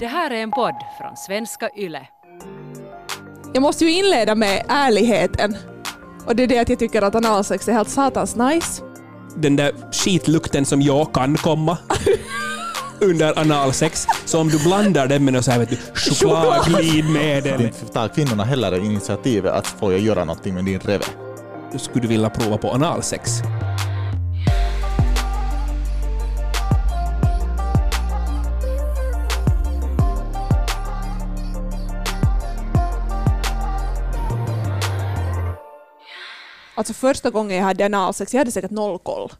Det här är en podd från svenska YLE. Jag måste ju inleda med ärligheten. Och det är det att jag tycker att analsex är helt satans nice. Den där skitlukten som jag kan komma under analsex. Så om du blandar den med något så här, vet du, chokladglidmedel. Inte tar kvinnorna heller initiativet att få jag göra någonting med din reve. Du skulle vilja prova på analsex. Alltså första gången jag hade analsex, jag hade säkert noll koll.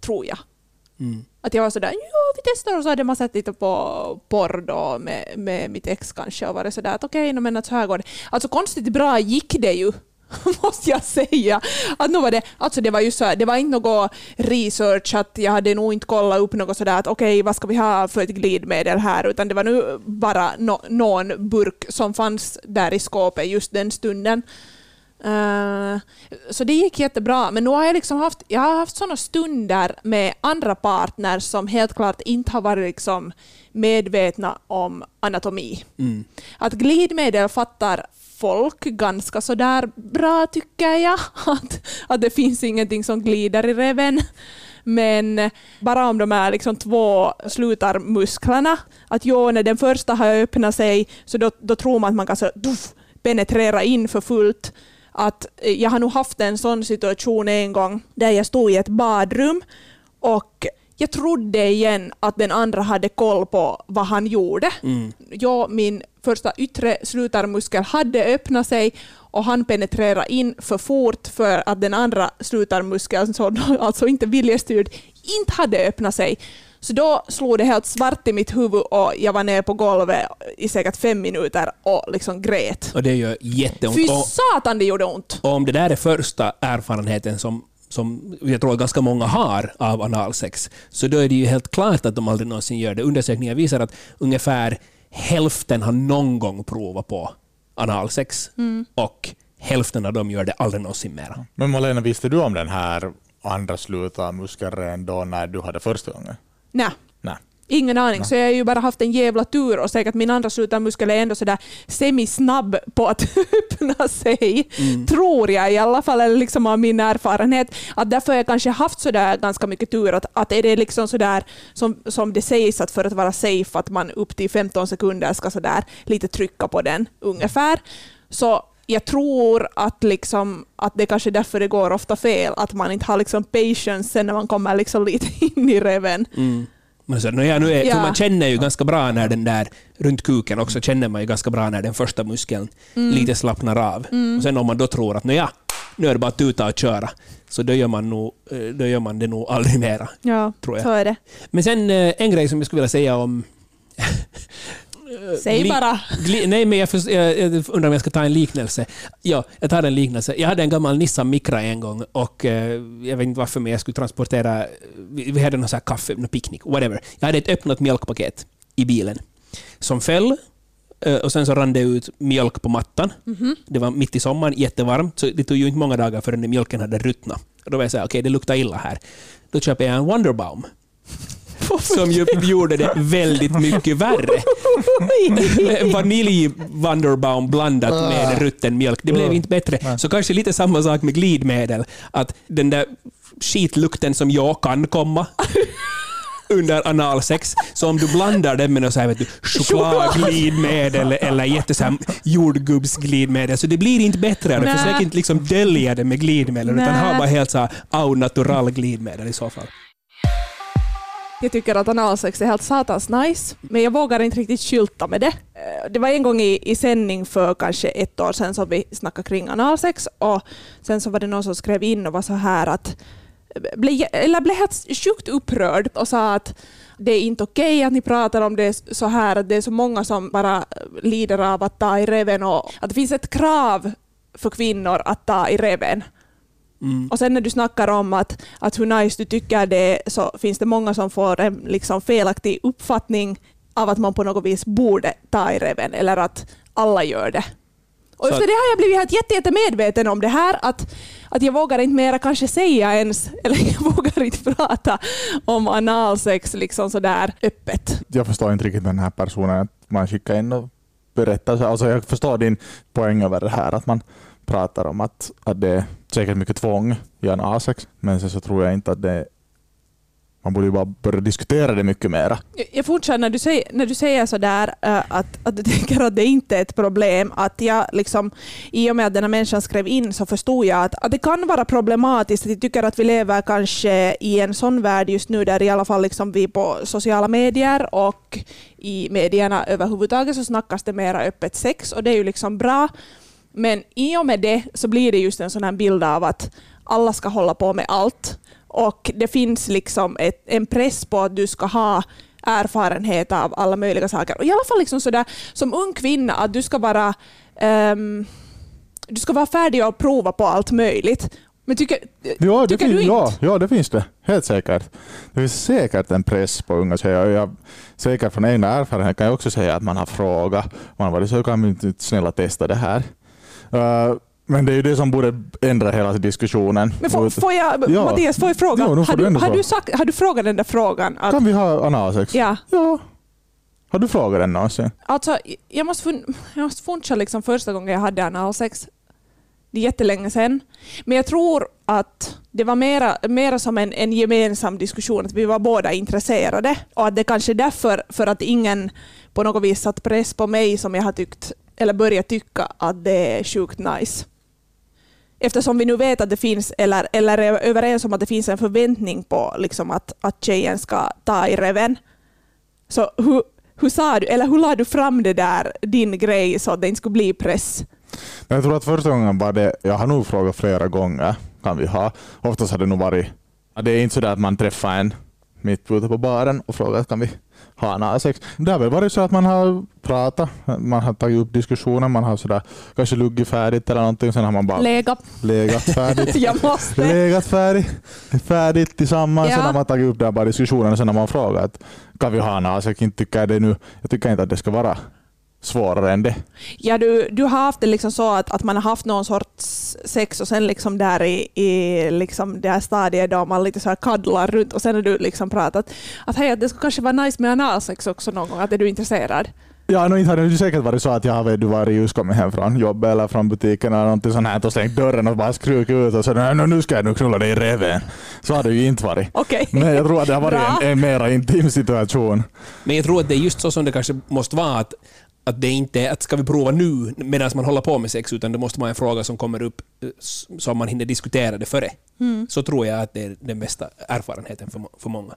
Tror jag. Att jag var sådär, ja vi testar och så hade man sett lite på porr då med, med mitt ex kanske och varit sådär att okej, okay, men att så här går det. Alltså konstigt bra gick det ju. måste jag säga. Att nu var det, alltså det var ju så här, det var inte något research att jag hade nog inte kollat upp något sådär att okej okay, vad ska vi ha för ett glidmedel här utan det var nu bara no, någon burk som fanns där i skåpet just den stunden. Uh, så det gick jättebra, men nu har jag liksom haft, jag har haft sådana stunder med andra partners som helt klart inte har varit liksom medvetna om anatomi. Mm. Att glidmedel fattar folk ganska sådär bra tycker jag. Att, att det finns ingenting som glider i reven. Men bara om de är liksom två slutarmusklerna, att jo, när den första har öppnat sig så då, då tror man att man kan så, penetrera in för fullt att jag har nog haft en sån situation en gång där jag stod i ett badrum och jag trodde igen att den andra hade koll på vad han gjorde. Mm. Jag, min första yttre slutarmuskel hade öppnat sig och han penetrerade in för fort för att den andra slutarmuskeln, alltså inte viljestyrd, inte hade öppnat sig. Så då slog det helt svart i mitt huvud och jag var nere på golvet i säkert fem minuter och liksom grät. Och det gör jätteont. Fy satan det gjorde ont! och om det där är första erfarenheten som som jag tror ganska många har av analsex, så då är det ju helt klart att de aldrig någonsin gör det. Undersökningar visar att ungefär hälften har någon gång provat på analsex Mm. och hälften av dem gör det aldrig någonsin mera. Men Malena, visste du om den här andra slutarmuskeln då när du hade första gången? Nej. Nej. Ingen aning, så jag har ju bara haft en jävla tur och säkert min andra slutarmuskel är ändå sådär semisnabb på att öppna sig. Tror jag i alla fall, eller liksom av min erfarenhet. Att därför har jag kanske haft sådär ganska mycket tur. Att, att är det liksom sådär som, som det sägs att för att vara safe att man upp till 15 sekunder ska sådär lite trycka på den ungefär. Så jag tror att, liksom, att det kanske är därför det går ofta fel, att man inte har liksom patience sen när man kommer liksom lite in i reven. Men så, no, ja, nu är, Ja. Man känner ju ganska bra när den där, runt kuken också, känner man ju ganska bra när den första muskeln Mm. lite slappnar av. Och sen om man då tror att no, ja, nu är det bara att tuta och köra, så då gör man, nog, eh, då gör man det nog aldrig mera. Ja, Tror jag. så är det. Men sen eh, en grej som jag skulle vilja säga om... Säg bara. Nej, men jag, förs- jag, jag undrar om jag ska ta en liknelse. Ja, jag tar en liknelse. Jag hade en gammal Nissan Micra en gång och eh, jag vet inte varför, men jag skulle transportera... Vi, vi hade någon så kaffe, någon picknick, whatever. Jag hade ett öppnat mjölkpaket i bilen som föll eh, och sen så rann det ut mjölk på mattan. Det var mitt i sommaren, jättevarmt, så det tog ju inte många dagar förrän den mjölken hade ruttnat. Och då var jag så här, okej, det luktar illa här. Då köper jag en Wonderbaum som ju gjorde det väldigt mycket värre. Vanilj Wonderbaum blandat med rutten mjölk. Det blev inte bättre. Så kanske lite samma sak med glidmedel. Att den där skitlukten som jag kan komma under analsex. Så om du blandar den med något så här, vet du, chokladglidmedel eller jätte så här jordgubbsglidmedel, så det blir inte bättre. Nej. Försök inte liksom dölja det med glidmedel, utan Nej. ha bara helt så här au natural glidmedel i så fall. Jag tycker att analsex är helt satans nice, men jag vågar inte riktigt skylta med det. Eh, det var en gång i, i sändning för kanske ett år sedan som vi snackade kring analsex och sen så var det någon som skrev in och var så här att eh, blev, eller blev helt sjukt upprörd och sa att det är inte okej att ni pratar om det så här, att det är så många som bara eh, lider av att ta i reven och att det finns ett krav för kvinnor att ta i reven. Och sen när du snackar om att, att hur nice du tycker det är, så finns det många som får en liksom felaktig uppfattning av att man på något vis borde ta i reven eller att alla gör det. Och att- det har jag blivit helt jätte, jättemedveten om det här att, att jag vågar inte mera kanske säga ens, eller jag vågar inte prata om analsex liksom sådär öppet. Jag förstår inte riktigt den här personen, att man skickar in och berättar. så- Alltså jag förstår din poäng över det här, att man pratar om att, att det är säkert mycket tvång i en A6, men sen så tror jag inte att det man borde ju bara börja diskutera det mycket mera. Jag- fortsätter när du säger, när du säger sådär äh, eh, att, att du tänker att det inte är ett problem, att jag liksom, i och med att den här människan skrev in så förstod jag att, att det kan vara problematiskt. att Jag tycker att vi lever kanske i en sån värld just nu där i alla fall liksom vi på sociala medier och i medierna överhuvudtaget så snackas det mera öppet sex och det är ju liksom bra. Men i och med det så blir det just en sån här bild av att alla ska hålla på med allt. Och det finns liksom ett, en press på att du ska ha erfarenhet av alla möjliga saker. Och i alla fall liksom sådär, som ung kvinna, att du ska vara ehm, du ska vara färdig att prova på allt möjligt. Men tycker, Ja det, tycker du finns, inte? ja, ja, det finns det. Helt säkert. Det finns säkert en press på unga tjejer. Jag, säkert från egna erfarenhet kan jag också säga att man har frågat. Man har varit så kan vi inte snälla testa det här. Uh, men det är ju det som borde ändra hela diskussionen. Men får, får jag, Ja. Mattias, får jag fråga? Ja, har, du du, har, du sagt, har du frågat den där frågan? Att, Kan vi ha analsex? ja, Ja. Har du frågat den någonsin? alltså, jag måste, fun, jag måste funcha liksom första gången jag hade analsex. Det är jättelänge sedan. Men jag tror att det var mera, mera som en, en gemensam diskussion, att vi var båda intresserade. Och att det kanske är därför, för att ingen på något vis satt press på mig som jag har tyckt, eller börja tycka att det är sjukt nice. Eftersom vi nu vet att det finns, eller, eller är överens om att det finns en förväntning på liksom att, att tjejen ska ta i reven. Så hur, hur sa du, eller hur la du fram det där, din grej, så att det inte skulle bli press? Jag tror att första gången var det, jag har nog frågat flera gånger, kan vi ha. Oftast har det nog varit, det är inte så där att man träffar en mitt ute på baren och frågar kan vi ha analsex. Det har väl varit så att man har pratat, man har tagit upp diskussionen, man har sådär, kanske luggit färdigt eller någonting, sen har man bara Lägga. legat färdigt. Jag måste. legat färdigt, färdigt tillsammans. Ja. Sen har man tagit upp den bara diskussionen och sen har man frågat kan vi ha analsex. Inte tycker jag, det nu, jag tycker inte att det ska vara svårare än det. Ja, du, du har haft det liksom så att, att man har haft någon sorts sex och sen liksom där i, i liksom det här stadiet då man lite så här kaddlar runt och sen har du liksom pratat att hej, det skulle kanske vara nice med analsex också någon gång, att är du intresserad? Ja, no, inte hade det säkert varit så att jag har vet du, varit just kommit hem från jobbet eller från butiken eller någonting sånt här och stängt dörren och bara skrukit ut och så "Nej, no, nu ska jag nu knulla dig i reven. Så har det ju inte varit. Okej. Men jag tror att det har varit en, en mera intim situation. Men jag tror att det är just så som det kanske måste vara. Att, att det inte är att ska vi prova nu medan man håller på med sex, utan det måste vara en fråga som kommer upp eh, så man hinner diskutera det före. Så tror jag att det är den bästa erfarenheten för, för många.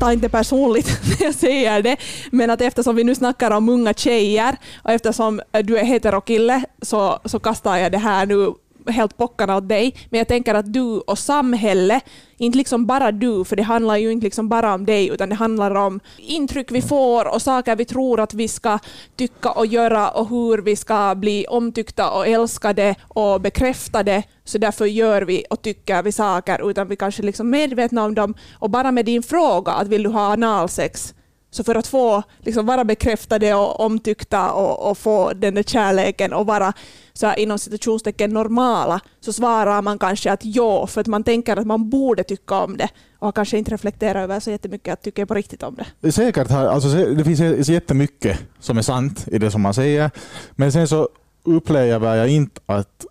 ta inte personligt när jag säger det, men att eftersom vi nu snackar om unga tjejer och eftersom du är heterokille så, så kastar jag det här nu helt bockarna åt dig. Men jag tänker att du och samhälle, inte liksom bara du, för det handlar ju inte liksom bara om dig, utan det handlar om intryck vi får och saker vi tror att vi ska tycka och göra och hur vi ska bli omtyckta och älskade och bekräftade. Så därför gör vi och tycker vi saker utan vi kanske liksom är medvetna om dem. Och bara med din fråga att vill du ha analsex så för att få liksom vara bekräftade och omtyckta och, och få den där kärleken och vara så här, inom citationstecken normala så svarar man kanske att ja, för att man tänker att man borde tycka om det och har kanske inte reflekterat över så jättemycket att tycker på riktigt om det. Det Säkert, alltså, det finns jättemycket som är sant i det som man säger. Men sen så upplever jag inte att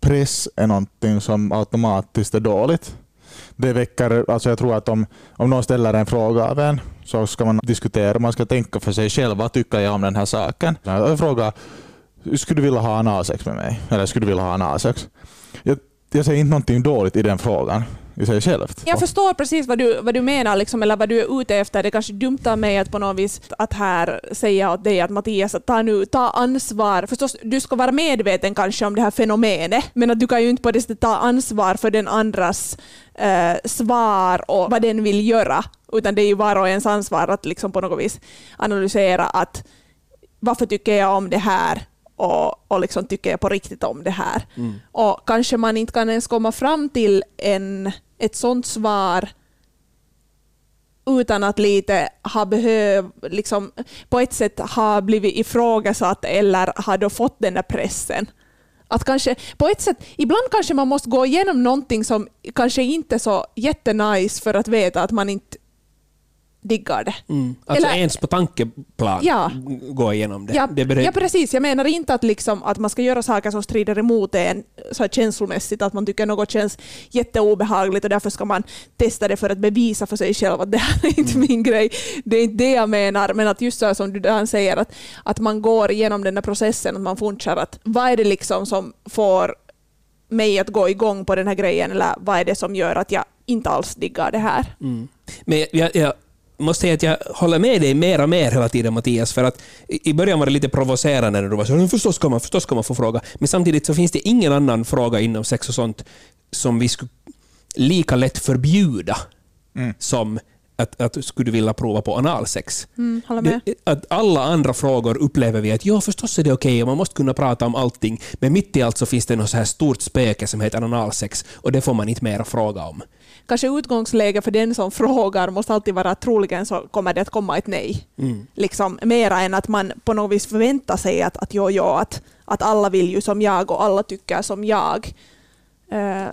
press är någonting som automatiskt är dåligt. Det väcker, alltså jag tror att om, om någon ställer en fråga av en så ska man diskutera, man ska tänka för sig själv, vad tycker jag om den här saken? Jag frågar, skulle du vilja ha analsex med mig? Eller skulle du vilja ha analsex? Jag, jag säger inte någonting dåligt i den frågan i sig självt. Jag förstår precis vad du, vad du menar, liksom, eller vad du är ute efter. Det är kanske dumt av mig att på något vis att här säga åt dig att Mattias, att ta, nu, ta ansvar. Förstås, du ska vara medveten kanske om det här fenomenet, men att du kan ju inte på det sättet ta ansvar för den andras eh, svar och vad den vill göra, utan det är ju var och ens ansvar att liksom på något vis analysera att varför tycker jag om det här och, och liksom tycker jag på riktigt om det här. Och kanske man inte kan ens komma fram till en, ett sånt svar utan att lite ha behöv, liksom, på ett sätt ha blivit ifrågasatt eller ha då fått den där pressen. Att kanske, på ett sätt, ibland kanske man måste gå igenom någonting som kanske inte är så jättenice för att veta att man inte diggar det. Mm. Alltså Eller- ens på tankeplan Ja. gå igenom det. Ja, det beredd- ja, precis. Jag menar inte att, liksom, att man ska göra saker som strider emot en så här känslomässigt, att man tycker något känns jätteobehagligt och därför ska man testa det för att bevisa för sig själv att det här är inte min grej. Det är inte det jag menar, men att just så som du där säger, att, att man går igenom den här processen, att man funderar att vad är det liksom som får mig att gå igång på den här grejen, eller vad är det som gör att jag inte alls diggar det här? Mm. Men jag, jag måste säga att jag håller med dig mer och mer hela tiden Mattias, för att i början var det lite provocerande när du var så "Men förstås ska man, förstås ska man få fråga, men samtidigt så finns det ingen annan fråga inom sex och sånt som vi skulle lika lätt förbjuda som att, att skulle du vilja prova på analsex. Mm. Det, att alla andra frågor upplever vi att ja, förstås är det okej och man måste kunna prata om allting, men mitt i allt så finns det något så här stort spöke som heter analsex och det får man inte mer att fråga om. Kanske utgångsläge för den som frågar måste alltid vara att troligen så kommer det att komma ett nej. Liksom, mera än att man på något vis förväntar sig att, att jo, jo, att, att alla vill ju som jag och alla tycker som jag. Eh,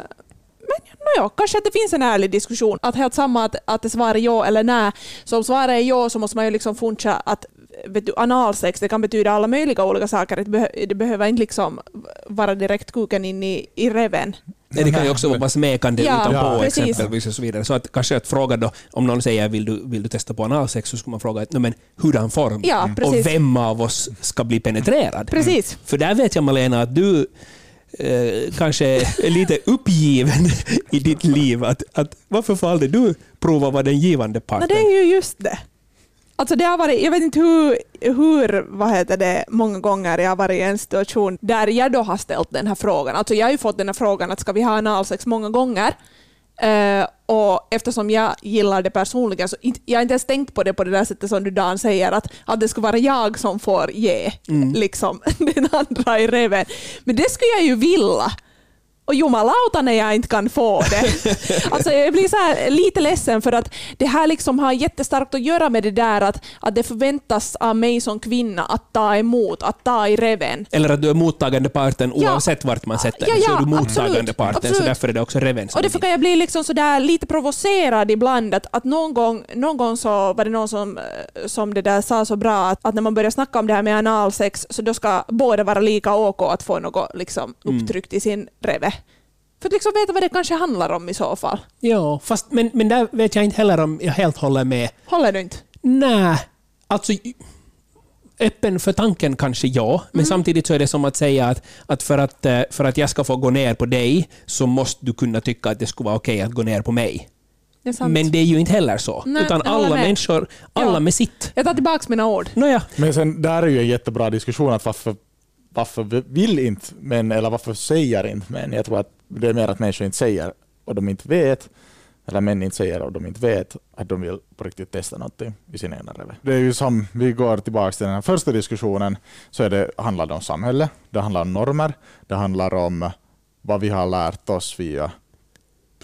men ja, kanske att det finns en ärlig diskussion. Att helt samma att, att det svarar ja eller nej. Så om svaret är ja så måste man ju liksom funcha att vet du, analsex det kan betyda alla möjliga olika saker. Det behöver inte liksom vara direkt kuken in i, i reven. Nej, det kan ju också vara smekande Ja, utanpå ja, exempelvis och så vidare. Så att kanske att fråga då, om någon säger vill du, vill du testa på analsex så skulle man fråga "Nå, men hurdan form Ja, och vem av oss ska bli penetrerad. Precis. För där vet jag Malena att du eh, kanske är lite uppgiven i ditt liv. Att, att, varför får aldrig du prova vad den givande No, parten? det är ju just det. Alltså det har varit, jag vet inte hur, hur vad heter det, många gånger jag har varit i en situation där jag då har ställt den här frågan. Alltså jag har ju fått den här frågan att ska vi ha analsex många gånger. Eh, och eftersom jag gillar det personligen så inte, jag har inte ens tänkt på det på det där sättet som du Dan säger att, att det ska vara jag som får ge liksom, den andra i reven. Men det skulle jag ju vilja. Och jumalauta när jag inte kan få det. Alltså jag blir så här lite ledsen för att det här liksom har jättestarkt att göra med det där att, att det förväntas av mig som kvinna att ta emot, att ta i reven. Eller att du är mottagande parten Ja. oavsett vart man sätter Ja, den, så ja, är du mottagande absolut, parten. absolut. Så därför är det också reven Och därför är kan jag bli liksom så där lite provocerad ibland att, att någon, gång, någon gång så var det någon som, eh, som det där sa så bra att, att när man börjar snacka om det här med analsex så då ska båda vara lika OK att få något liksom, upptryckt i sin reve. För att liksom veta vad det kanske handlar om i så fall. Ja, fast, men, men där vet jag inte heller om jag helt håller med. Håller du inte? Nej, alltså öppen för tanken kanske ja, men samtidigt så är det som att säga att, att, för att eh, för att jag ska få gå ner på dig så måste du kunna tycka att det skulle vara okej att gå ner på mig. Det är sant. Men det är ju inte heller så. Nej, utan alla med. människor, alla Ja. med sitt. Jag tar tillbaka mina ord. Nåja, Men sen, där är ju en jättebra diskussion att varför, varför vill inte män eller varför säger inte män? Jag tror att det är mer att människor inte säger och de inte vet, eller män inte säger och de inte vet att de vill på riktigt testa någonting i sin egna revir. Det är ju som, vi går tillbaka till den här första diskussionen, så är det, handlar det om samhälle, det handlar om normer, det handlar om vad vi har lärt oss via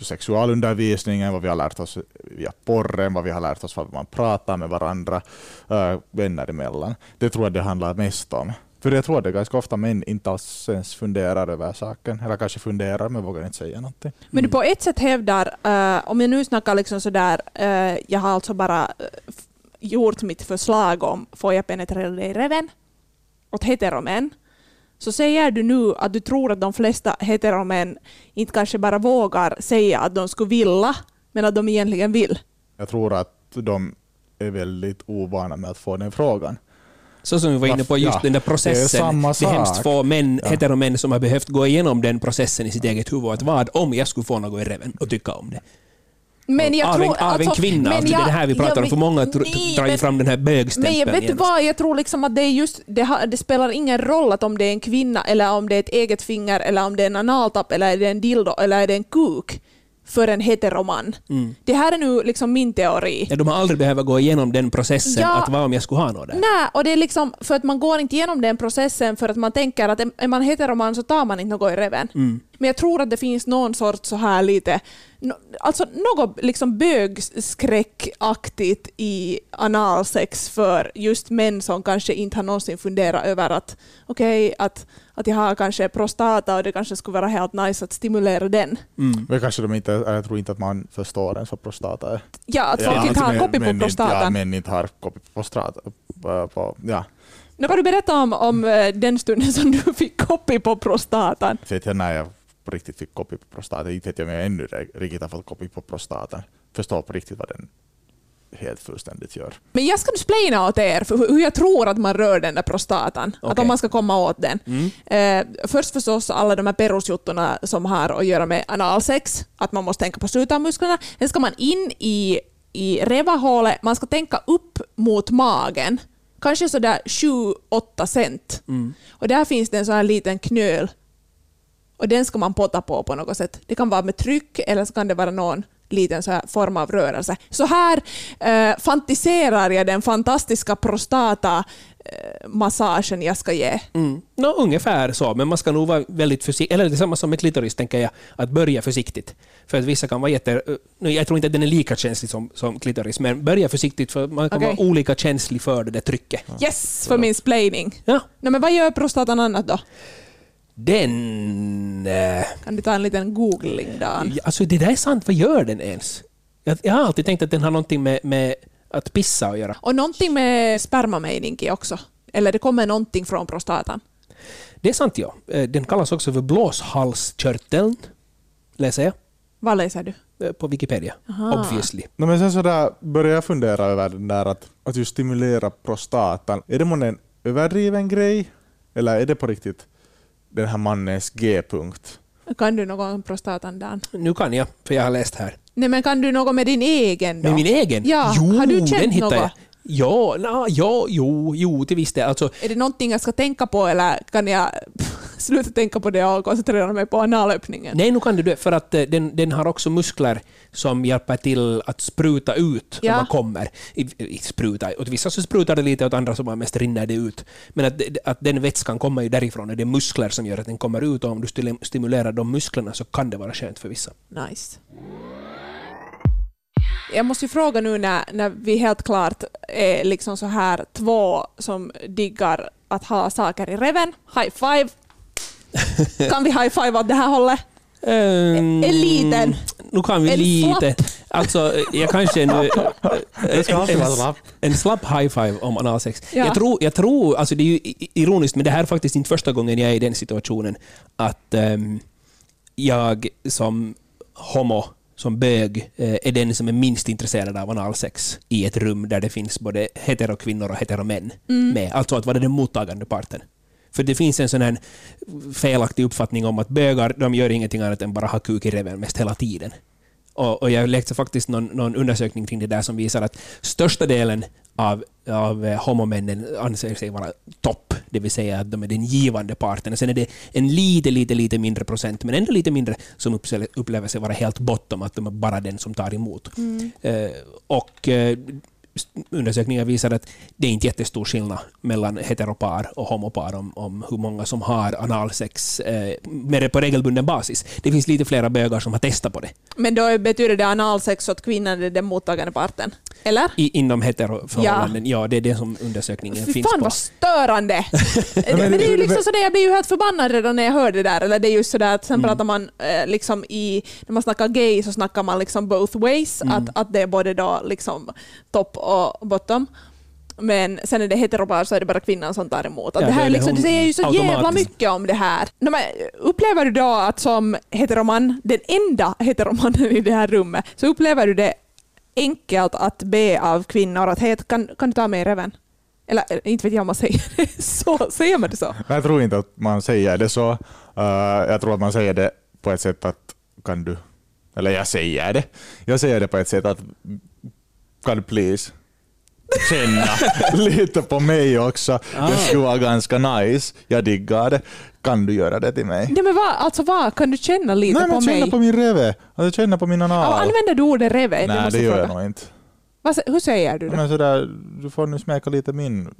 sexualundervisningen, vad vi har lärt oss via porren, vad vi har lärt oss vad man pratar med varandra, äh, vänner emellan. Det tror jag det handlar mest om. För jag tror att det är ganska ofta män inte alls ens funderar över saken, eller kanske funderar men vågar inte säga någonting. Men du på ett sätt hävdar, eh, om jag nu snackar liksom sådär, uh, jag har alltså bara eh, gjort mitt förslag om får jag penetrera dig i reven åt heteromän, så säger du nu att du tror att de flesta heteromän inte kanske bara vågar säga att de skulle vilja, men att de egentligen vill. Jag tror att de är väldigt ovana med att få den frågan. Så som vi var inne på just Ja, den där det är processen. samma Det är hemskt sak. få män, Ja. heteromän som har behövt gå igenom den processen i sitt eget huvud. Att vad om jag skulle få något i reven och tycka om det? Men jag av, tror, en, av alltså, en kvinna. men Alltså, det är jag- det här vi pratar ja, om. För många tr- nej, drar ju fram den här bögstämpeln. Men jag vet vad, jag tror liksom att det är just, det, har, det spelar ingen roll att om det är en kvinna eller om det är ett eget finger eller om det är en analtapp eller är det en dildo eller är det en kuk för en heteroman. Mm. Det här är nu liksom min teori. Ja, de har aldrig behövt gå igenom den processen, Ja. att vad om jag skulle ha något där? Nej, och det är liksom för att man går inte igenom den processen för att man tänker att är man heteroman så tar man inte något i reven. Mm. Men jag tror att det finns någon sorts så här lite, alltså något liksom bögskräckaktigt i analsex för just män som kanske inte har någonsin funderat över att okej, att, att jag har kanske prostata och det kanske skulle vara helt nice att stimulera den. Mm. Men kanske de inte, jag tror inte att man förstår ens vad prostata är. Ja, att folk Ja, inte har men- kopi på men inte- Ja, prostatan. män inte har kopi på prostata. På, på, ja, Nu kan du berätta om, om eh, den stunden som du fick kopi på prostatan. vet jag när jag på riktigt fick kopi på prostata. Inte vet jag om jag ännu riktigt har fått kopi på prostata. Förstår på riktigt vad den helt fullständigt gör. Men jag ska nu splaina åt er för hur jag tror att man rör den där prostatan. Att Okej. om man ska komma åt den. Mm. Eh, först förstås alla de här perusjuttorna som har att göra med analsex. Att man måste tänka på slutarmusklerna. Sen ska man in i, i revahålet. Man ska tänka upp mot magen. Kanske sådär 7-8 cent. Mm. Och där finns det en sån här liten knöl. Och den ska man potta på på något sätt. Det kan vara med tryck eller så kan det vara någon liten så form av rörelse. Så här eh, fantiserar jag den fantastiska prostata-massagen jag ska ge. Mm. No, ungefär så, men man ska nog vara väldigt försiktig. Eller det är samma som med klitoris, tänker jag, att börja försiktigt. För att vissa kan vara jätte... nu, Jag tror inte att den är lika känslig som, som klitoris, men börja försiktigt för man kan Okej. vara olika känslig för det där trycket. Yes, för min splaining. Ja. No, men vad gör prostatan annat då? Den... Eh, Kan du ta en liten googling Dan? ja, alltså det där är sant, vad gör den ens? Jag, jag har alltid tänkt att den har någonting med, med att pissa att göra. Och någonting med spermamejninki också. Eller det kommer någonting från prostatan. Det är sant, ja. Eh, Den kallas också för blåshalskörteln, läser jag Vad läser du? eh, på Wikipedia. Aha. Obviously. No, men sen så där börjar jag fundera över den där att, att just stimulera prostatan. Är det en överdriven grej? Eller är det på riktigt den här mannens G-punkt? Kan du något om prostatan Dan? Nu kan jag, för jag har läst här. Nej men kan du något med din egen då? Med min egen? Ja, jo, har du känt den hittar något? jag. Ja, na, ja, jo, jo, till viss del. Alltså, Är det någonting jag ska tänka på eller kan jag sluta tänka på det och koncentrera mig på analöppningen? nej, nu kan du det, för att eh, den, den har också muskler som hjälper till att spruta ut Ja. när man kommer. I, i, spruta. Åt vissa så sprutar det lite, åt andra så bara mest rinner det ut. Men att, att den vätskan kommer ju därifrån, och det är muskler som gör att den kommer ut, och om du stimulerar de musklerna så kan det vara skönt för vissa. Nice. Jag måste ju fråga nu när, när vi helt klart är liksom så här två som diggar att ha saker i reven. High five! Kan vi high five åt det här hållet? Mm, En liten. Nu kan vi En lite. Alltså, jag kanske nu... Det ska alltid vara slapp. En slapp high five om analsex. Ja. Jag tror, jag tror, alltså det är ju ironiskt, men det här är faktiskt inte första gången jag är i den situationen att ehm, jag som homo, som bög, eh, är den som är minst intresserad av analsex i ett rum där det finns både heterokvinnor och heteromän med. Alltså att vara den mottagande parten. För det finns en sån här felaktig uppfattning om att bögar, de gör ingenting annat än bara ha kuk i reven mest hela tiden. Och, och jag läste faktiskt någon, någon undersökning kring det där som visar att största delen av, av eh, homomännen anser sig vara topp, det vill säga att de är den givande parten. Och sen är det en lite, lite, lite mindre procent, men ändå lite mindre, som upplever sig vara helt bottom, att de är bara den som tar emot. Eh, och eh, undersökningar visar att det är inte jättestor skillnad mellan heteropar och homopar om, om hur många som har analsex eh, med på regelbunden basis. Det finns lite flera bögar som har testat på det Men då betyder det analsex åt kvinnan, det är den mottagande parten? Eller? i, inom heteroförhållanden. Ja. det är det som undersökningen Fy finns fan på. vad störande! men det är ju liksom sådär, jag blir ju helt förbannad redan när jag hör det där. Eller det är just sådär att sen Mm. pratar man eh, liksom i, när man snackar gay så snackar man liksom both ways, Mm. att, att det är både då liksom topp och bottom. Men sen är det heteropar så är det bara kvinnan som tar emot. Att Ja, det, här är det liksom, det säger ju så jävla mycket om det här. No, men, upplever du då att som heteroman, den enda heteromannen i det här rummet, så upplever du det enkelt att be av kvinnor att hej, kan, kan du ta mig i reven? Eller eh, inte vet jag om man säger det så. Säger man det så? Jag tror inte att man säger det så. Uh, jag tror att man säger det på ett sätt att kan du, eller jag säger det. Jag säger det på ett sätt att kan du please känna lite på mig också. Det skulle vara ganska nice. Jag diggar det. Kan du göra det till mig? Nej, men vad, alltså vad, kan du känna lite Nej, på men känna mig? på min reve. Alltså känna på min anal. använder du ordet reve? Nej, det jag gör jag fråga. nog inte. Vad, hur säger du då? Men sådär, du får nu smeka lite min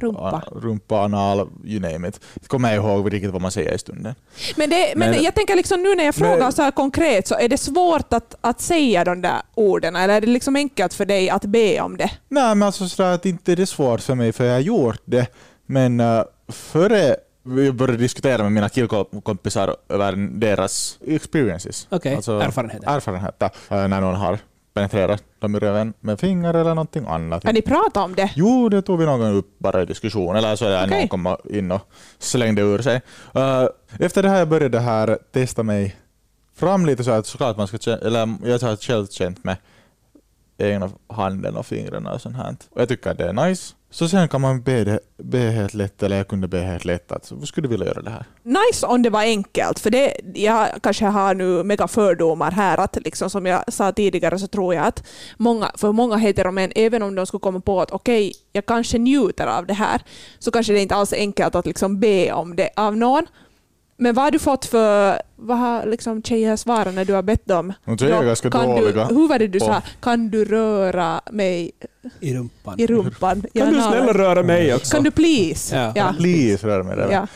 Rumpa. rumpa, anal, you name it. Kommer jag ihåg riktigt vad man säger i stunden. Men, det, men, Men- jag tänker liksom nu när jag frågar Men- så här konkret, så är det svårt att, att säga de där orden? Eller är det liksom enkelt för dig att be om det? Nej, men alltså sådär att inte är det svårt för mig för jag har gjort det. Men uh, före vi började diskutera med mina killkompisar över deras experiences. Okej, Alltså, erfarenheter. Erfarenheter. Uh, när någon har penetrerat dem i röven med fingrar eller någonting annat. Har ni pratat om det? Jo, det tog vi någon gång upp bara i diskussion, eller så är det Okej. någon kom in och slängde ur sig. Uh, efter det här jag började här testa mig fram lite så att såklart man ska eller jag har själv känt med egna handen och fingrarna och sånt här. Och jag tycker att det är nice. Så sen kan man be, det, be helt lätt, eller jag kunde be helt lätt att alltså, vad skulle du vilja göra det här? Nice om det var enkelt, för det, jag kanske har nu mega fördomar här, att liksom som jag sa tidigare så tror jag att många, för många heteromän, även om de skulle komma på att okej, jag kanske njuter av det här, så kanske det inte alls är enkelt att liksom be om det av någon. Men vad har du fått för, vad har liksom tjejer svarat när du har bett dem? Och tjejer är ganska kan dåliga Du, hur var det du sa? Kan du röra mig I rumpan. i rumpan? Kan du snälla röra mig också? Kan du please? Ja. Ja. Please, rör mig där. Ja.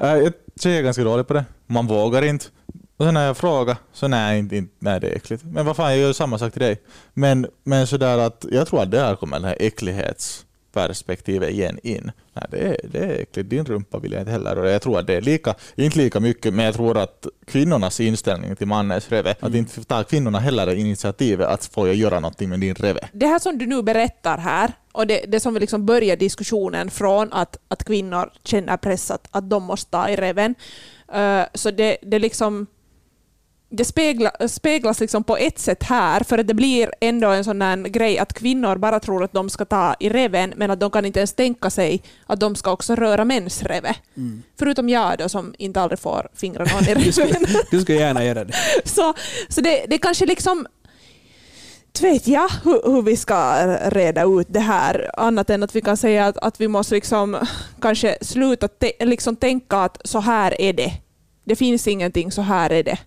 Jag tjejer är ganska dålig på det. Man vågar inte. Och sen när jag frågar så nej, inte, inte, nej det är äckligt. Men vad fan, jag gör samma sak till dig. Men, men sådär att jag tror att där kommer det här äcklighetsperspektivet igen in. Nej, det är, det är äckligt. Din rumpa vill jag inte heller. Och jag tror att det är lika, inte lika mycket, men jag tror att kvinnornas inställning till mannens reve, att inte tar kvinnorna heller initiativet att få göra någonting med din reve. det här som du nu berättar här, och det, det som vi liksom börjar diskussionen från att, att kvinnor känner press att, att de måste ta i reven, eh, så det, det liksom det spegla, speglas liksom på ett sätt här, för att det blir ändå en sån här grej att kvinnor bara tror att de ska ta i reven, men att de kan inte ens tänka sig att de ska också röra mäns reve. Förutom jag då, som inte aldrig får fingrarna någon i Du skulle, reven. du skulle gärna göra det. Så, så det, det kanske liksom... Inte vet jag hur, hur vi ska reda ut det här, annat än att vi kan säga att, att vi måste liksom kanske sluta te, liksom tänka att så här är det. Det finns ingenting, så här är det.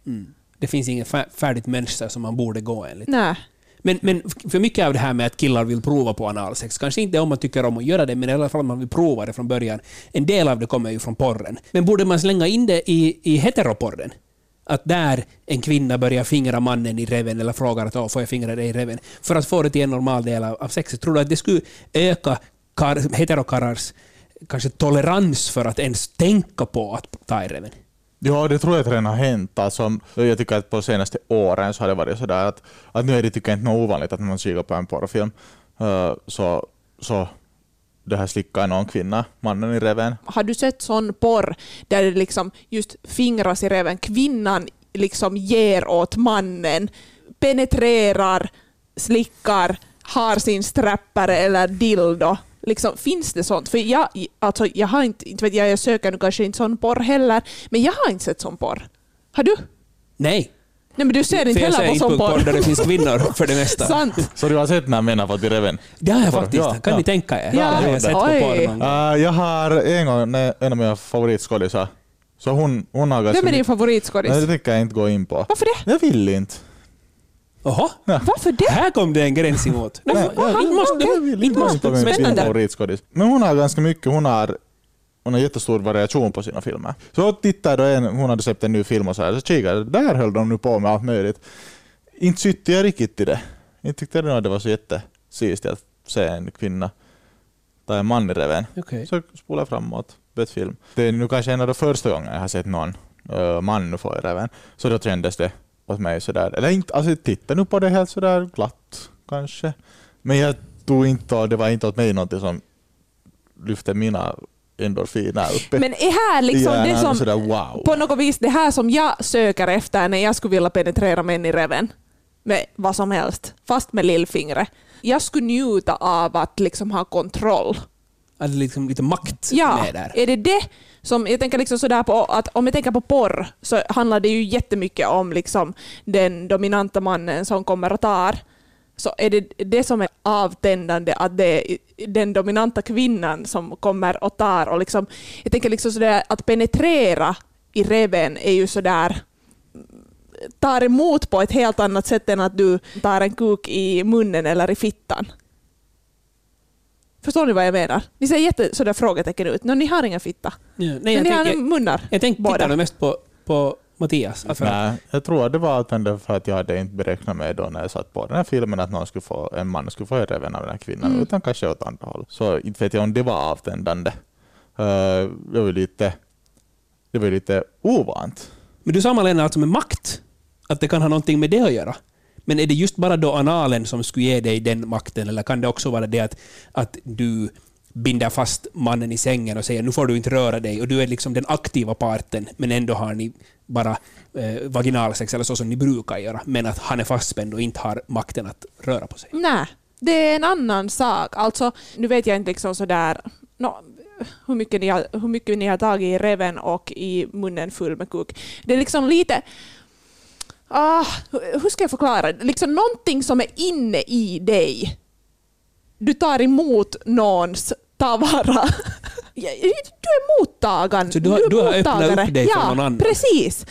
Det finns inget fär- färdigt mönster som man borde gå enligt. Nej. Men, men för mycket av det här med att killar vill prova på analsex, kanske inte om man tycker om att göra det, men i alla fall om man vill prova det från början. En del av det kommer ju från porren. Men borde man slänga in det i, i heteroporren? Att där en kvinna börjar fingra mannen i reven eller frågar att "Åh, får jag fingra dig i reven? För att få det till en normal del av, av sexet. Tror du att det skulle öka kar, kanske tolerans för att ens tänka på att ta i reven? Ja, det tror jag redan har hänt. Alltså, jag tycker att på senaste åren så har det varit sådär att, att nu är det tycker jag inte något ovanligt att när man kikar på en porrfilm uh, så, så det här slickar någon kvinna mannen i reven. Har du sett sån porr där det liksom just fingras i reven, kvinnan liksom ger åt mannen, penetrerar, slickar, har sin strappare eller dildo. Liksom, finns det sånt? För jag, alltså, jag har inte, inte vet jag, jag söker nu kanske inte sån porr heller, men jag har inte sett sån porr. Har du? Nej. Nej men du ser inte jag heller på sån porr där det finns kvinnor för det mesta. Sant. Så du har sett när män har fått i reven? Det har jag Porr. faktiskt. Ja, kan ja. ni tänka er? Ja. Det har jag sett på porr. Uh, jag har en gång en av mina favoritskådisar, så hon, hon har ganska Vem är din favoritskådis? Det tänker jag inte gå in på. Varför det? Jag vill inte. Jaha, Varför det? här kom det en gräns emot. Nej, Nej, jag, inte måste jag inte på min favoritskådis. Men hon har ganska mycket, hon har hon har jättestor variation på sina filmer. Så tittade då en, hon hade släppt en ny film och så här, så kikade där höll de nu på med allt möjligt. Inte tyckte jag riktigt i det. Inte tyckte jag att det var så jättesist att se en kvinna ta en man i reven. Okej. Så spolade jag framåt, bytt film. Det är nu kanske en av de första gångerna jag har sett någon uh, man få i reven. Så då kändes det åt mig sådär, eller inte, alltså jag tittade nu på det helt sådär glatt kanske. Men jag tog inte, det var inte åt mig någonting som lyfte mina endorfiner uppe Men är här liksom det som... Sådär, wow. på något vis det här som jag söker efter när jag skulle vilja penetrera män i reven. Med vad som helst, fast med lillfingret. Jag skulle njuta av att liksom ha kontroll. Alltså liksom lite makt Ja, med där. är det det som, jag tänker liksom sådär på att om jag tänker på porr så handlar det ju jättemycket om liksom den dominanta mannen som kommer och tar. Så är det det som är avtändande att det är den dominanta kvinnan som kommer och tar och liksom, jag tänker liksom sådär att penetrera i reven är ju sådär tar emot på ett helt annat sätt än att du tar en kuk i munnen eller i fittan. Förstår ni vad jag menar? Ni ser jätte sådär frågetecken ut. Nå, ni har ingen fitta. Ja, nej, Men jag, ni har tänk, jag, munnar. jag tänkte båda. titta nog mest på, på Mattias. Att, Nej, jag tror att det var att för att jag hade inte beräknat med då när jag satt på den här filmen att någon skulle få, en man skulle få i reven av den här kvinnan, Mm. utan kanske åt andra håll. Så inte vet jag om det var avtändande. Uh, det var ju lite, det var lite ovant. men du sa Malena alltså med makt, att det kan ha någonting med det att göra. Men är det just bara då analen som skulle ge dig den makten, eller kan det också vara det att, att du binder fast mannen i sängen och säger nu får du inte röra dig och du är liksom den aktiva parten men ändå har ni bara eh, vaginalsex eller så som ni brukar göra men att han är fastspänd och inte har makten att röra på sig. Nej, det är en annan sak. Alltså, nu vet jag inte liksom sådär... no, hur, mycket ni har, hur mycket ni har tagit i reven och i munnen full med kuk. Det är liksom lite... Ah, hur ska jag förklara? Liksom någonting som är inne i dig. Du tar emot någons tavara. Du är mottagaren. Så du har- du har öppnat upp dig för ja, någon annan. precis.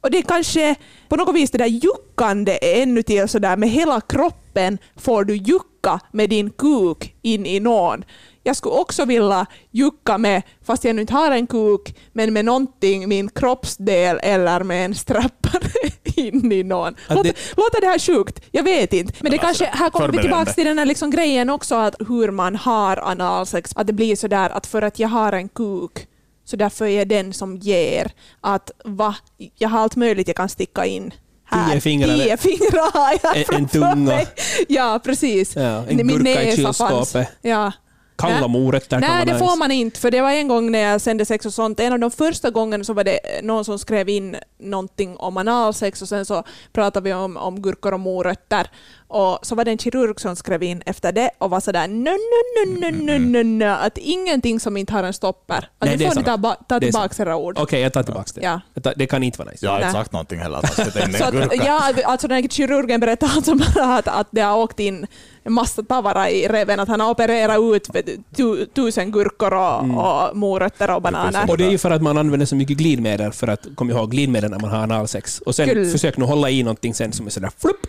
Och det är kanske på något vis det där juckande är ännu till sådär med hela kroppen får du jucka med din kuk in i någon. Jag skulle också vilja jucka med, fast jag nu inte har en kuk, men med någonting, min kroppsdel eller med en strappare in i någon. Låter, det- låter det här sjukt? Jag vet inte. Men det alltså, kanske, här kommer vi tillbaka till den här liksom grejen också, att hur man har analsex. Att det blir sådär att för att jag har en kuk så därför är jag den som ger. Att va, jag har allt möjligt jag kan sticka in. Här. Tio fingrar. Tio fingrar har jag En- en tunga. mig. Ja, precis. Ja, en Min gurka i näsa fanns. kylskåpet. Ja. Kalla morötter Nej, det får man inte. För det var en gång när jag sände sex och sånt, en av de första gångerna så var det någon som skrev in någonting om analsex och sen så pratade vi om, om gurkor och morötter. Och så var det en kirurg som skrev in efter det och var sådär no, no, no, no, no, no, no, att ingenting som inte har en stopper. Att Nej, nu det är får ni ta, ta tillbaka era ord. Okej, jag tar tillbaka det. Ja. Tar- Det kan inte vara nice. Jag har inte Nej. sagt någonting heller. Alltså, är Så att, ja, alltså den här kirurgen berättade alltså bara att, att det har åkt in en massa tavara i reven, att han har opererat ut tu, tusen gurkor och, och morötter och bananer. Och det är ju för att man använder så mycket glidmedel för att, kom ihåg, glidmedel när man har analsex. Och sen Skulle- försök nu hålla i någonting sen som är sådär flupp.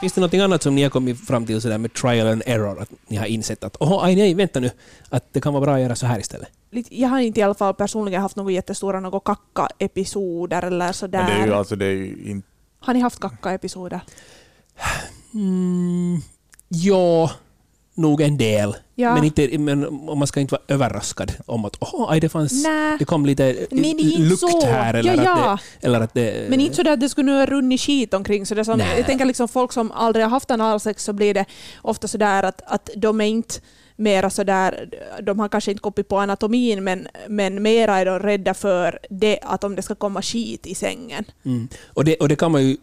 Finns det något annat som ni har kommit fram till sådär med trial and error? Att ni har insett att åh, aj nej, vänta nu, att det kan vara bra att göra så här istället. Jag har inte i alla fall personligen haft några jättestora några kacka-episoder eller sådär. Men det är ju alltså, det är ju inte... Har ni haft kacka-episoder? Mm, ja, nog en del. Ja. Men, inte, men man ska inte vara överraskad om att åh, aj, det fanns... Det kom lite inte lukt så. här eller, Ja, ja. Att det, eller att det... Men inte så att det skulle nu ha runnit skit omkring. Så det som, jag tänker liksom folk som aldrig har haft analsex så blir det ofta sådär att, att de är inte mera sådär, de har kanske inte koppit på anatomin men, men mera är de rädda för det att om det ska komma skit i sängen. Mm. Och, det, och det kan man ju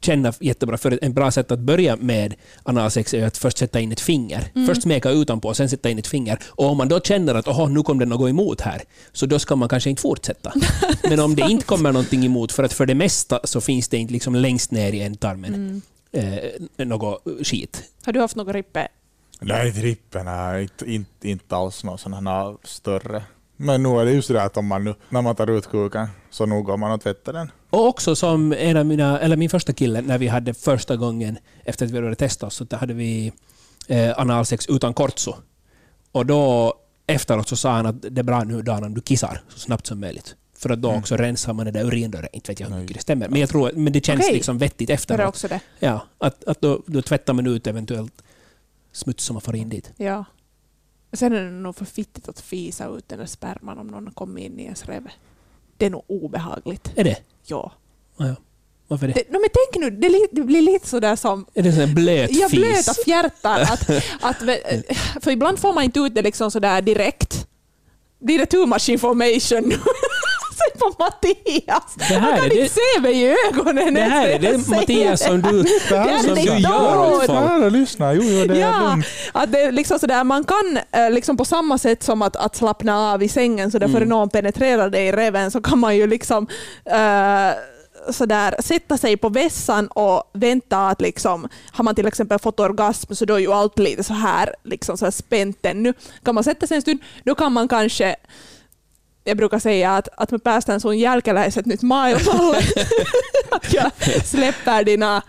känna jättebra, för en bra sätt att börja med analsex är att först sätta in ett finger. Mm. Först smeka utanpå, sen sätta in ett finger. Och om man då känner att Oho, nu kom det något emot här, så då ska man kanske inte fortsätta. Men om det inte kommer någonting emot, för att för det mesta så finns det inte liksom längst ner i ändtarmen Mm. eh, något skit. Har du haft något rippe? Nej. Nej, inte, inte, inte alls någon sån här större. Men nu är det ju sådär att om man nu, när man tar ut kuken så nu går man och tvättar den. Och också som en av mina, eller min första kille, när vi hade första gången efter att vi hade testat oss, så hade vi eh, analsex utan kortso. Och då efteråt så sa han att det är bra nu Dan om du kissar så snabbt som möjligt. För att då också rensar man det där urindörren. Inte vet jag hur mycket det stämmer. Men jag tror men det känns Okej. liksom vettigt Det är efteråt. också det. Ja, att, att då, då tvättar man ut eventuellt smuts som man får in dit. Ja. Sen är det nog för fittigt att fisa ut den där sperman om någon kommer in i ens rev. Det är nog obehagligt. Är det? Ja. Ja, ja. Varför det? Det, no, men tänk nu, det, det blir lite sådär som Är det en blöt Ja, fis? blöta fjärtar. Att, att, för ibland får man inte ut det liksom sådär direkt. Det är too much information på Mattias! Det här Han kan är det- inte se mig i ögonen Det här är det Mattias som du, Det här som är du gör folk. Ja, jag lyssnar. Jo, jo, det är Ja, lugnt. att det är liksom sådär, man kan eh, liksom på samma sätt som att, att slappna av i sängen så därför Mm. någon penetrerar dig i reven så kan man ju liksom eh, sådär, sätta sig på vässan och vänta att liksom, har man till exempel fått orgasm så då är ju allt lite så här, liksom så här spänt ännu. Kan man sätta sig en stund, då kan man kanske jag brukar säga att, att med päästään sun jälkeläiset nyt maailmalle. att jag släpper dina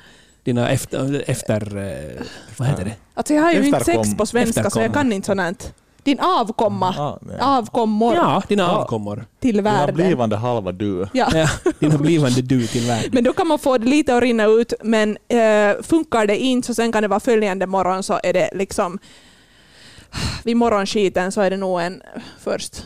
Dina efter... efter eh, vad heter det? Alltså jag har ju inte Efterkom- sex på svenska så jag kan inte sånt. Din avkomma. Nej. Avkommor Ja, dina avkommor. till Dina världen. blivande halva du. Ja. Ja, dina blivande du till världen. Men då kan man få det lite att rinna ut, men eh, funkar det inte så sen kan det vara följande morgon så är det liksom vid morgonskiten så är det nog en först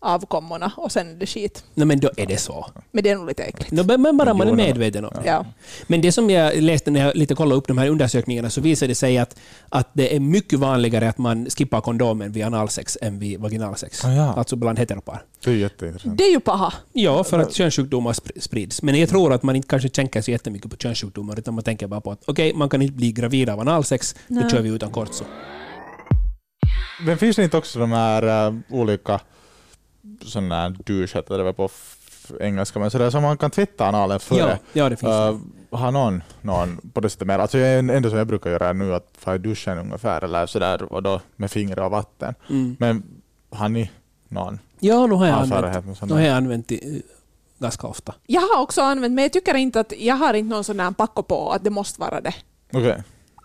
avkommorna och sen är det skit. Nej, men då är det så. Men det är nog lite äckligt. No, men bara man är no. medveten om det. Ja. Men det som jag läste när jag lite kollade upp de här undersökningarna så visade det sig att, att det är mycket vanligare att man skippar kondomen vid analsex än vid vaginalsex. Ah, ja. Alltså bland heteropar. Det är jätteintressant. Det är ju paha. Ja, för att könssjukdomar spr- sprids. Men jag tror att man inte kanske tänker så jättemycket på könssjukdomar utan man tänker bara på att okej, man kan inte bli gravid av analsex, då Nej. kör vi utan kortso. Men finns det inte också de här äh, olika sådana här douche heter det väl på engelska, men sådär som man kan tvätta analen före? Ja, ja, det finns Äh, det. har någon, någon på det sättet mer? Alltså jag är enda som jag brukar göra nu att få i duschen ungefär eller sådär och då med fingrar och vatten. Mm. Men har ni någon Ja, nu har jag använt, nu har jag använt det eh, ganska ofta. Jag har också använt, men jag tycker inte att jag har inte någon sån där packo på att det måste vara det. Okej. Uh,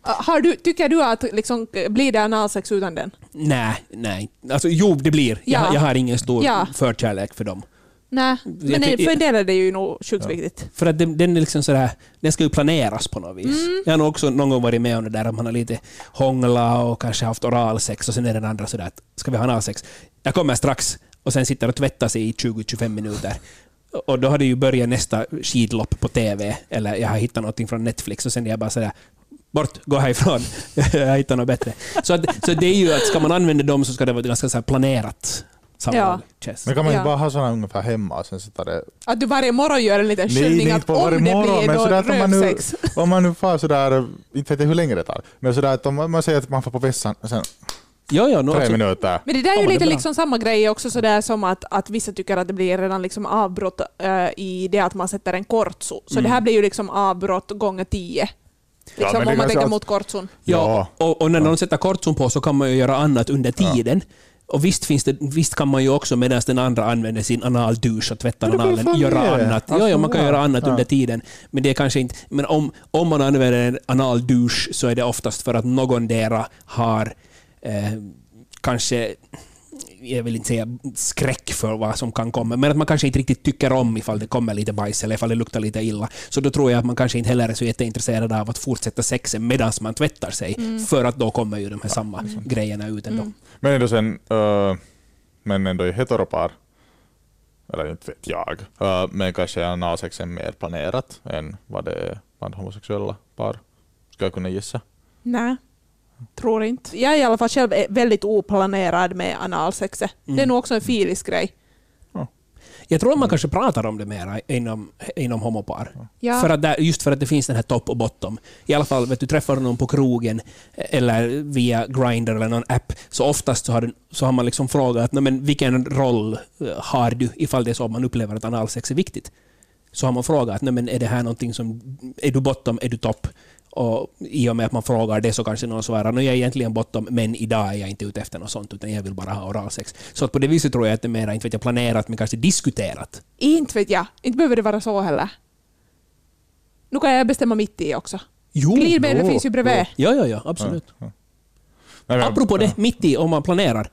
Har du, tycker du att liksom, blir det analsex utan den? Nej, nej. Alltså jo, det blir. Ja. Jag, jag har ingen stor Ja. förkärlek för dem. Nej, men ty- för en del är det ju nog sjukt Ja. viktigt. För att den, den är liksom sådär, den ska ju planeras på något vis. Mm. Jag har nog också någon gång varit med om det där att man har lite hånglat och kanske haft oralsex och sen är den andra sådär att ska vi ha analsex? Jag kommer strax och sen sitter och tvättar sig i 20-25 minuter. Och då har det ju börjat nästa skidlopp på TV eller jag har hittat någonting från Netflix och sen är jag bara sådär Bort, gå härifrån. jag hittar något bättre. Så, att, så det är ju att ska man använda dem så ska det vara ganska så här planerat. Ja. Men kan man Ja. inte bara ha sådana ungefär hemma och sen sätta det... Att du varje morgon gör en liten nej, att på om varje det morgon, blir men då sådär att om man nu- rövsex. Om man nu får sådär, inte vet jag hur länge det tar, men sådär att om man säger att man får på vässan och sen Ja, ja, no, tre alltså, minuter. Men det där är Ja, ju lite liksom samma grej också sådär som att, att vissa tycker att det blir redan liksom avbrott eh, i det att man sätter en kortso. Så Mm. det här blir ju liksom avbrott gånger tio. Liksom, det om man tänker att- mot kortson. Ja, och, och när någon sätter kortson på så kan man ju göra annat under tiden. Och visst, finns det, visst kan man ju också medan den andra använder sin analdusch och tvättar analen göra det. annat. Alltså, ja, ja, man kan ja. göra annat Ja. under tiden. Men det är kanske inte... Men om, om man använder en analdusch så är det oftast för att någondera har eh, kanske jag vill inte säga skräck för vad som kan komma, men att man kanske inte riktigt tycker om ifall det kommer lite bajs eller ifall det luktar lite illa. Så då tror jag att man kanske inte heller är så jätteintresserad av att fortsätta sexen medan man tvättar sig, för att då kommer ju de här samma grejerna ut ändå. Mm. Men ändå sen, uh, men ändå i heteropar, eller inte vet jag, uh, men kanske är analsexen mer planerat än vad det är bland homosexuella par. Ska jag kunna gissa. Nej, tror inte. Jag är i alla fall själv väldigt oplanerad med analsexet. Det är Mm. nog också en filis grej. Jag tror att man kanske pratar om det mera inom, inom homopar. Ja. För att där, just för att det finns den här topp och bottom. I alla fall, vet du träffar någon på krogen eller via Grindr eller någon app, så oftast så har, den, så har man liksom frågat "Nå, men vilken roll eh, har du ifall det är så att man upplever att analsex är viktigt. Så har man frågat "Nå, men är det här någonting som... Är du bottom, är du topp? Och I och med att man frågar det så kanske någon svarar att jag är egentligen bottom, men idag är jag inte ute efter något sånt, utan jag vill bara ha oralsex. Så att på det viset tror jag att det är mer, inte vet jag, planerat, men kanske diskuterat. Inte vet jag. Inte behöver det vara så heller. Nu kan jag bestämma mitt i också. Jo, Glidmedel finns ju bredvid. Ja, ja, ja, absolut. Ja, men- Apropå det, mitt i, om man planerar.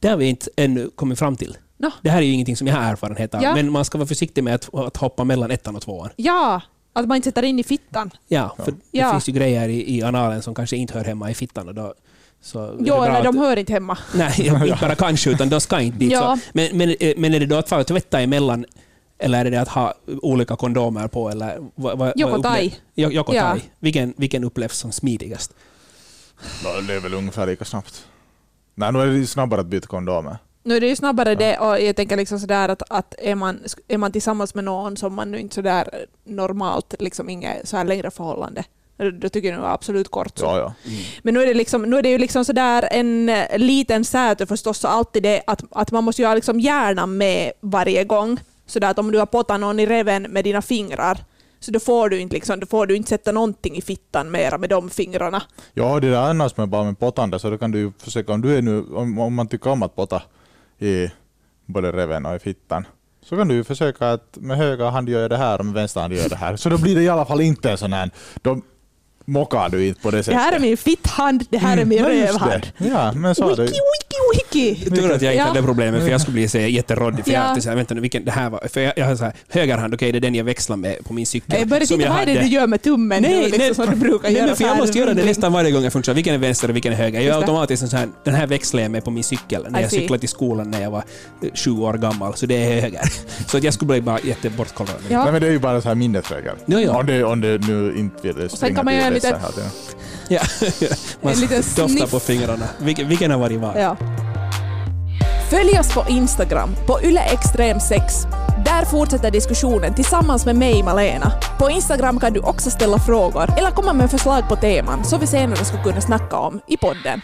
Det har vi inte ännu kommit fram till. Nå. Det här är ju ingenting som jag har erfarenhet av, Ja. men man ska vara försiktig med att, att hoppa mellan ettan och tvåan. Ja, att man inte sätter in i fittan. Ja, för det Ja. finns ju grejer i, i analen som kanske inte hör hemma i fittan. Och då, så det Jo, eller att- de hör inte hemma. Nej, inte bara kanske, utan de ska inte dit. Ja. Så. Men, men, eh, men är det då att fara och tvätta emellan, eller är det att ha olika kondomer på? Eller, vad, vad, Joko vad tai. upplev- Jo- Joko Ja. tai. Vilken, vilken upplevs som smidigast? Det är väl ungefär lika snabbt. Nej, nu är det snabbare att byta kondomer. Nu är det ju snabbare det och jag tänker liksom sådär att, att är, man, är man tillsammans med någon som man nu inte sådär normalt, liksom inget så här längre förhållande, då tycker jag nog absolut kort så. Ja, ja. Men nu är det, liksom, nu är det ju liksom sådär en eh, liten säte förstås, så alltid det att, att man måste ju ha liksom hjärnan med varje gång. Sådär att om du har pottat någon i reven med dina fingrar, så då får du inte, liksom, då får du inte sätta någonting i fittan mera med de fingrarna. Ja, det där annars med bara med pottande så då kan du ju försöka, om du är nu, om, om man tycker om att potta i både reven och i fittan, så kan du försöka att med höger hand gör jag det här och med vänster hand gör jag det här. Så då blir det i alla fall inte en sån här, då mockar du inte på det Det sättet. här är min fitthand, det här är min just rövhand. det. Ja, men så Wiki, det. wiki, wiki! Tur att jag inte Ja. hade det problemet, för jag skulle bli så jätteråddig. För jag Ja. alltid så här, vänta nu, vilken det här var. För jag, jag har så här, högerhand, okej det är den jag växlar med på min cykel. Jag började som titta, vad är det du gör med tummen Nej, liksom, nej, som du brukar nej, göra men för så jag måste göra det nästan varje gång jag funderar. Vilken är vänster och vilken är höger? Jag gör det. automatiskt sån här, den här växlar jag med på min cykel när I jag see. cyklade till skolan när jag var eh, sju år gammal, så det är höger. Så att jag skulle bli bara jättebortkollrad. Ja. Nej men det är ju bara så här minnesregel. Ja, ja. Om, det, om det nu inte vill göra en liten- Ja. Man En liten doftar sniff. på fingrarna. Vilken, vilken har varit var? Ja. Följ oss på Instagram, på yleextrem6. Där fortsätter diskussionen tillsammans med mig, Malena. På Instagram kan du också ställa frågor eller komma med förslag på teman som vi senare ska kunna snacka om i podden.